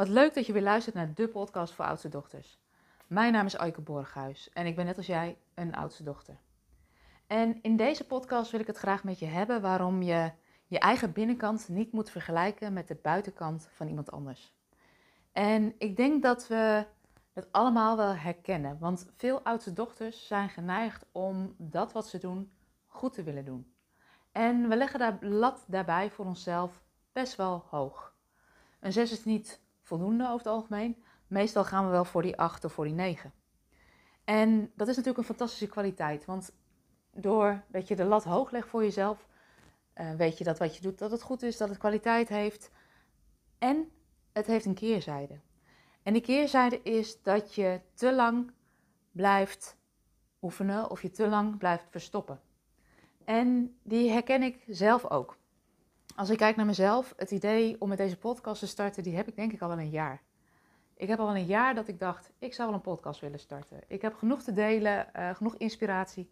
Wat leuk dat je weer luistert naar de podcast voor oudste dochters. Mijn naam is Aike Borghuis en ik ben net als jij een oudste dochter. En in deze podcast wil ik het graag met je hebben waarom je je eigen binnenkant niet moet vergelijken met de buitenkant van iemand anders. En ik denk dat we het allemaal wel herkennen, want veel oudste dochters zijn geneigd om dat wat ze doen goed te willen doen. En we leggen de lat daarbij voor onszelf best wel hoog. Een 6 is niet voldoende over het algemeen. Meestal gaan we wel voor die 8 of voor die 9. En dat is natuurlijk een fantastische kwaliteit, want doordat je de lat hoog legt voor jezelf, uh, weet je dat wat je doet, dat het goed is, dat het kwaliteit heeft. En het heeft een keerzijde. En die keerzijde is dat je te lang blijft oefenen of je te lang blijft verstoppen. En die herken ik zelf ook. Als ik kijk naar mezelf, het idee om met deze podcast te starten, die heb ik denk ik al wel een jaar. Ik heb al wel een jaar dat ik dacht, ik zou wel een podcast willen starten. Ik heb genoeg te delen, uh, genoeg inspiratie.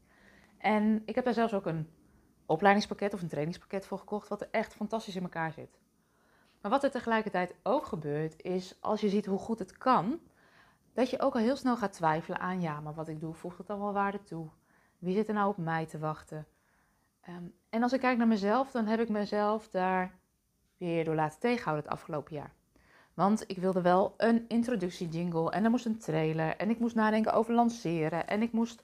En ik heb daar zelfs ook een opleidingspakket of een trainingspakket voor gekocht, wat er echt fantastisch in elkaar zit. Maar wat er tegelijkertijd ook gebeurt, is als je ziet hoe goed het kan, dat je ook al heel snel gaat twijfelen aan, ja, maar wat ik doe, voegt het dan wel waarde toe? Wie zit er nou op mij te wachten? Um, en als ik kijk naar mezelf, dan heb ik mezelf daar weer door laten tegenhouden het afgelopen jaar. Want ik wilde wel een introductiejingle en er moest een trailer en ik moest nadenken over lanceren en ik moest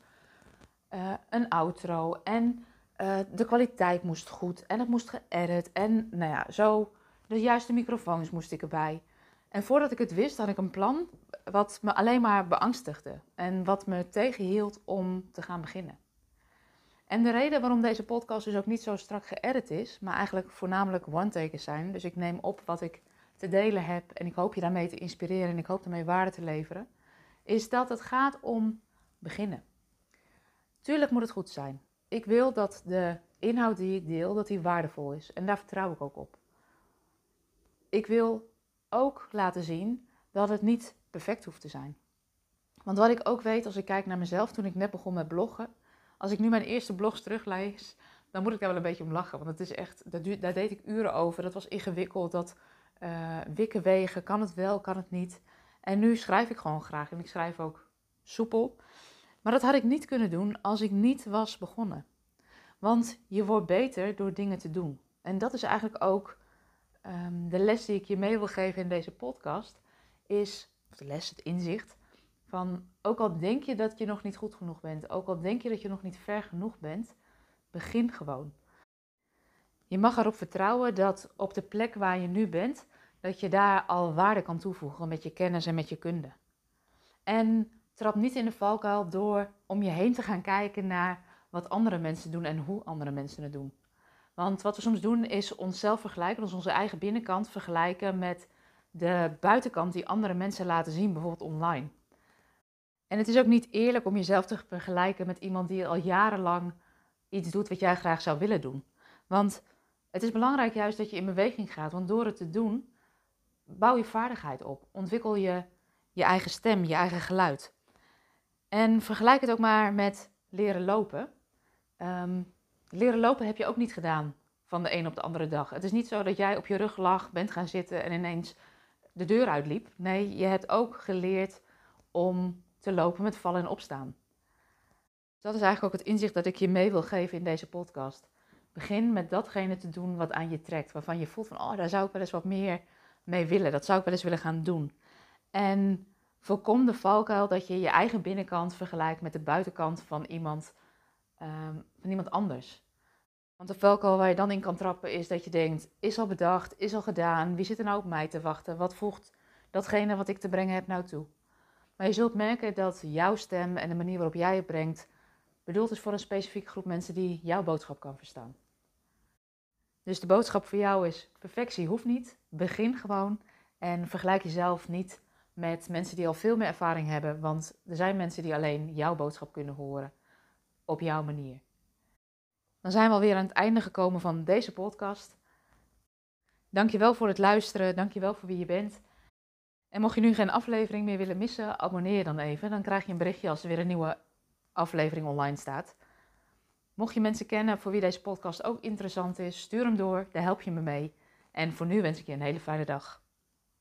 uh, een outro en uh, de kwaliteit moest goed en het moest geëdit en nou ja, zo de juiste microfoons moest ik erbij. En voordat ik het wist, had ik een plan wat me alleen maar beangstigde en wat me tegenhield om te gaan beginnen. En de reden waarom deze podcast dus ook niet zo strak geëdit is, maar eigenlijk voornamelijk one-takers zijn. Dus ik neem op wat ik te delen heb en ik hoop je daarmee te inspireren en ik hoop daarmee waarde te leveren, is dat het gaat om beginnen. Tuurlijk moet het goed zijn. Ik wil dat de inhoud die ik deel, dat die waardevol is en daar vertrouw ik ook op. Ik wil ook laten zien dat het niet perfect hoeft te zijn. Want wat ik ook weet als ik kijk naar mezelf toen ik net begon met bloggen, als ik nu mijn eerste blogs teruglees, dan moet ik daar wel een beetje om lachen. Want het is echt, daar, deed ik uren over. Dat was ingewikkeld. Dat uh, wikken wegen, kan het wel, kan het niet. En nu schrijf ik gewoon graag en ik schrijf ook soepel. Maar dat had ik niet kunnen doen als ik niet was begonnen. Want je wordt beter door dingen te doen. En dat is eigenlijk ook um, de les die ik je mee wil geven in deze podcast. Is, of de les, het inzicht. Van ook al denk je dat je nog niet goed genoeg bent, ook al denk je dat je nog niet ver genoeg bent, begin gewoon. Je mag erop vertrouwen dat op de plek waar je nu bent, dat je daar al waarde kan toevoegen met je kennis en met je kunde. En trap niet in de valkuil door om je heen te gaan kijken naar wat andere mensen doen en hoe andere mensen het doen. Want wat we soms doen is onszelf vergelijken, dus onze eigen binnenkant vergelijken met de buitenkant die andere mensen laten zien, bijvoorbeeld online. En het is ook niet eerlijk om jezelf te vergelijken met iemand die al jarenlang iets doet wat jij graag zou willen doen. Want het is belangrijk juist dat je in beweging gaat, want door het te doen, bouw je vaardigheid op. Ontwikkel je je eigen stem, je eigen geluid. En vergelijk het ook maar met leren lopen. Ehm, leren lopen heb je ook niet gedaan van de een op de andere dag. Het is niet zo dat jij op je rug lag, bent gaan zitten en ineens de deur uitliep. Nee, je hebt ook geleerd om te lopen met vallen en opstaan. Dat is eigenlijk ook het inzicht dat ik je mee wil geven in deze podcast. Begin met datgene te doen wat aan je trekt, waarvan je voelt van, oh, daar zou ik wel eens wat meer mee willen. Dat zou ik wel eens willen gaan doen. En voorkom de valkuil dat je je eigen binnenkant vergelijkt met de buitenkant van iemand, um, van iemand anders. Want de valkuil waar je dan in kan trappen is dat je denkt, is al bedacht, is al gedaan, wie zit er nou op mij te wachten, wat voegt datgene wat ik te brengen heb nou toe? Maar je zult merken dat jouw stem en de manier waarop jij het brengt bedoeld is voor een specifieke groep mensen die jouw boodschap kan verstaan. Dus de boodschap voor jou is: perfectie hoeft niet. Begin gewoon en vergelijk jezelf niet met mensen die al veel meer ervaring hebben, want er zijn mensen die alleen jouw boodschap kunnen horen op jouw manier. Dan zijn we alweer aan het einde gekomen van deze podcast. Dankjewel voor het luisteren, dankjewel voor wie je bent. En mocht je nu geen aflevering meer willen missen, abonneer je dan even. Dan krijg je een berichtje als er weer een nieuwe aflevering online staat. Mocht je mensen kennen voor wie deze podcast ook interessant is, stuur hem door, daar help je me mee. En voor nu wens ik je een hele fijne dag.